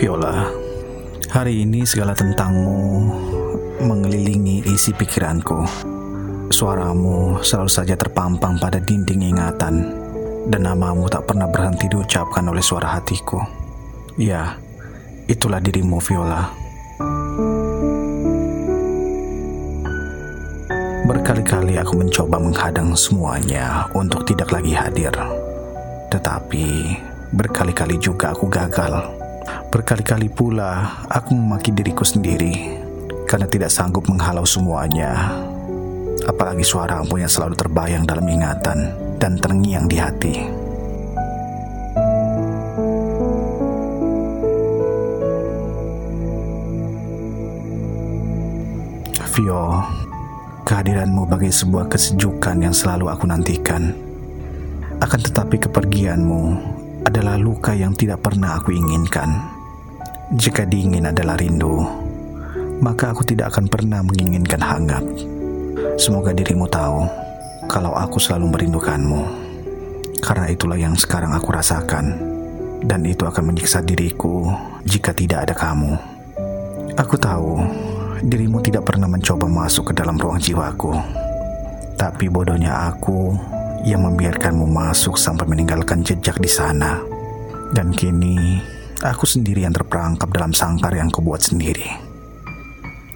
Viola, hari ini segala tentangmu mengelilingi isi pikiranku. Suaramu selalu saja terpampang pada dinding ingatan, dan namamu tak pernah berhenti diucapkan oleh suara hatiku. Ya, itulah dirimu, Viola. Berkali-kali aku mencoba menghadang semuanya untuk tidak lagi hadir. Tetapi berkali-kali juga aku gagal. Berkali-kali pula aku memaki diriku sendiri karena tidak sanggup menghalau semuanya. Apalagi suaramu yang selalu terbayang dalam ingatan dan terngiang di hati. Vio, kehadiranmu bagai sebuah kesejukan yang selalu aku nantikan. Akan tetapi kepergianmu adalah luka yang tidak pernah aku inginkan. Jika dingin adalah rindu, maka aku tidak akan pernah menginginkan hangat. Semoga dirimu tahu kalau aku selalu merindukanmu. Karena itulah yang sekarang aku rasakan, dan itu akan menyiksa diriku jika tidak ada kamu. Aku tahu dirimu tidak pernah mencoba masuk ke dalam ruang jiwaku, tapi bodohnya aku yang membiarkanmu masuk sampai meninggalkan jejak di sana. Dan kini Aku sendiri yang terperangkap dalam sangkar yang kubuat sendiri.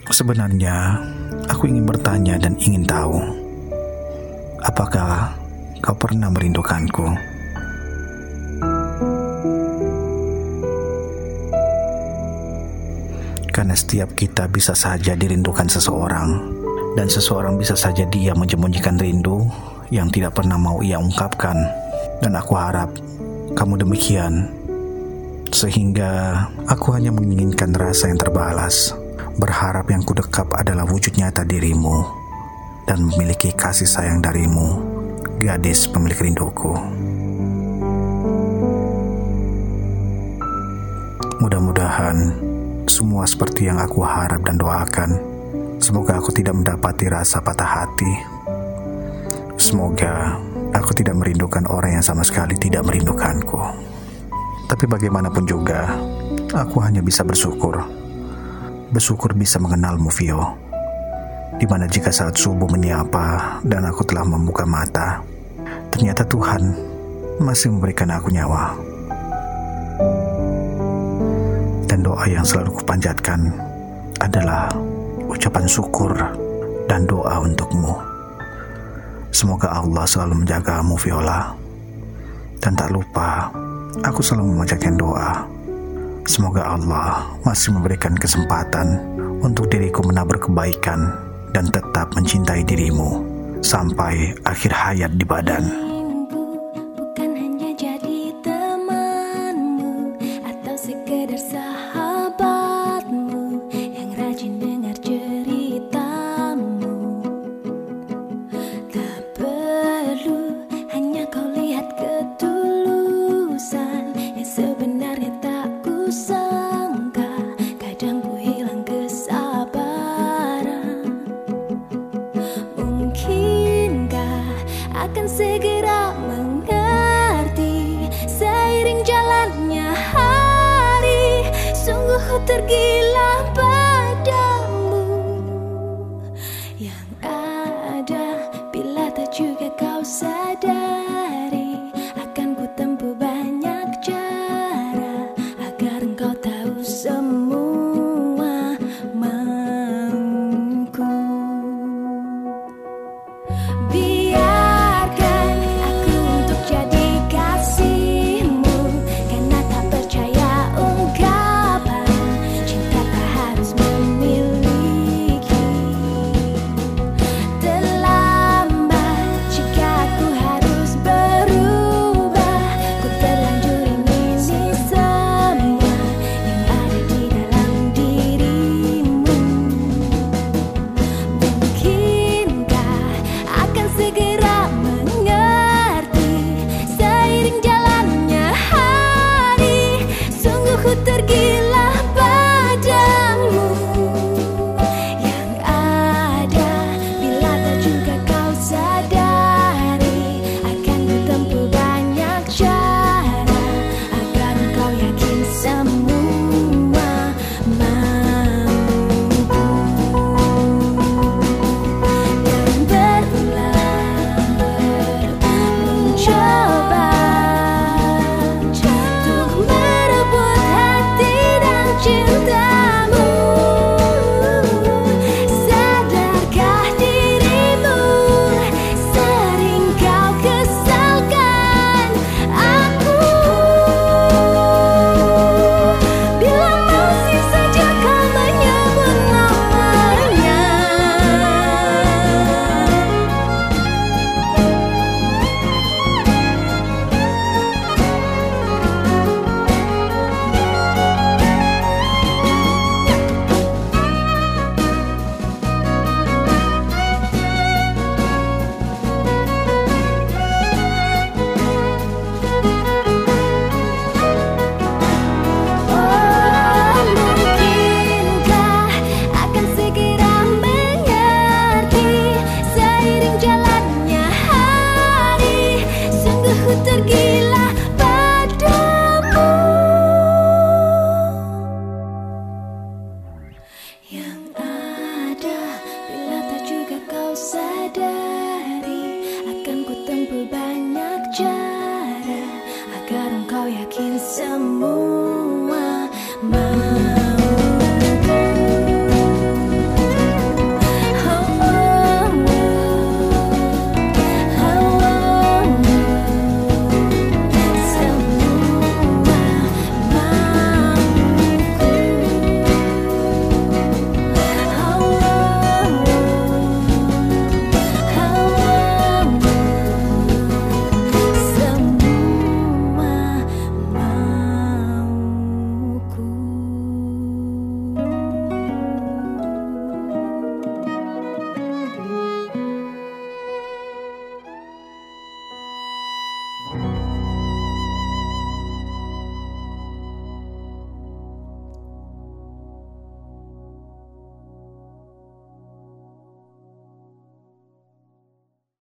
Sebenarnya, aku ingin bertanya dan ingin tahu, apakah kau pernah merindukanku? Karena setiap kita bisa saja dirindukan seseorang, dan seseorang bisa saja dia menyembunyikan rindu yang tidak pernah mau ia ungkapkan. Dan aku harap kamu demikian sehingga aku hanya menginginkan rasa yang terbalas, berharap yang kudekap adalah wujud nyata dirimu, dan memiliki kasih sayang darimu, gadis pemilik rinduku. Mudah-mudahan semua seperti yang aku harap dan doakan. Semoga aku tidak mendapati rasa patah hati. Semoga aku tidak merindukan orang yang sama sekali tidak merindukanku. Tapi bagaimanapun juga, aku hanya bisa bersyukur. Bersyukur bisa mengenalmu, Vio. Di mana jika saat subuh menyapa dan aku telah membuka mata, ternyata Tuhan masih memberikan aku nyawa. Dan doa yang selalu kupanjatkan adalah ucapan syukur dan doa untukmu. Semoga Allah selalu menjagamu, Viola. Dan tak lupa Aku selalu memanjatkan doa. Semoga Allah masih memberikan kesempatan untuk diriku menabur kebaikan dan tetap mencintai dirimu sampai akhir hayat di badan. Tergila kau yakin semua